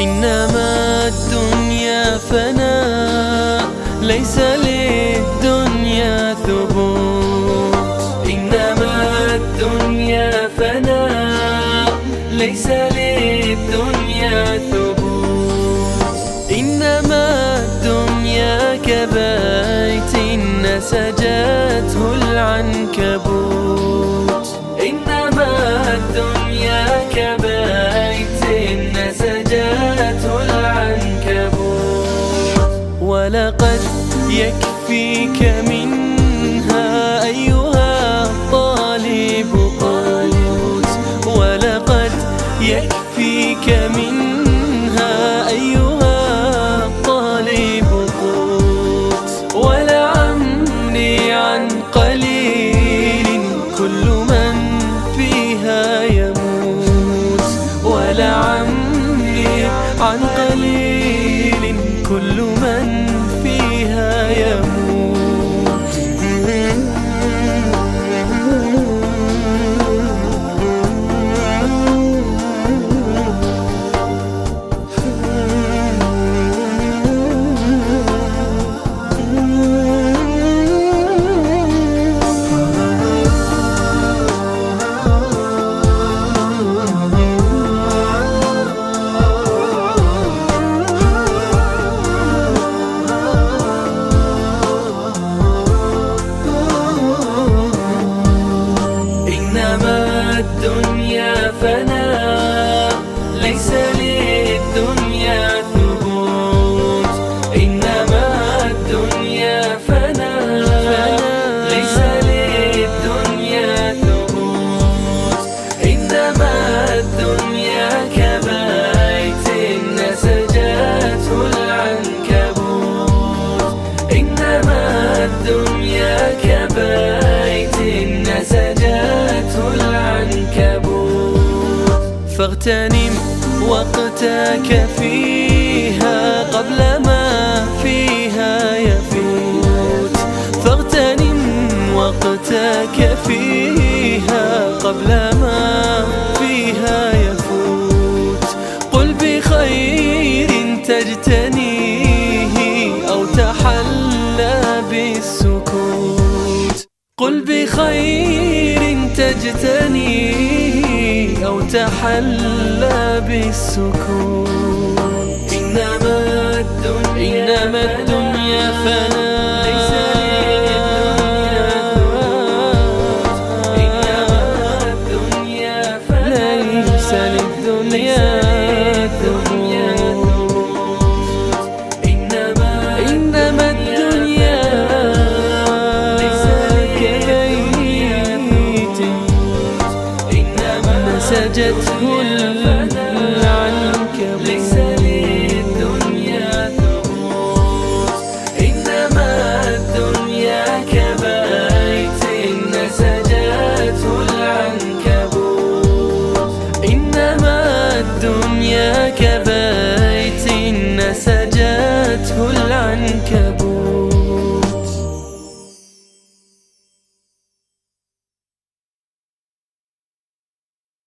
إنما الدنيا فناء ليس للدنيا ثبوت. إنما الدنيا فناء ليس للدنيا ثبوت. إنما الدنيا كبيت نسجته العنكبوت. ولقد يكفيك منها أيها الطالب قوت ولقد يكفيك منها أيها الطالب قوت. ولعمري عن قليل كل من فيها يموت. ولعمري عن قليل كل من فاغتنم وقتك فيها قبل ما فيها يفوت. فاغتنم وقتك فيها قبل ما فيها يفوت. قل بخير تجتنيه أو تحلى بالسكوت. قل بخير تجتنيه أو تحلى بالسكوت إنما الدنيا إنما الدنيا فناء. ليس للدنيا ليس للدنيا العنكبوت ليس للدنيا إنما الدنيا العنكبوت إنما الدنيا كبيت نسجته العنكبوت.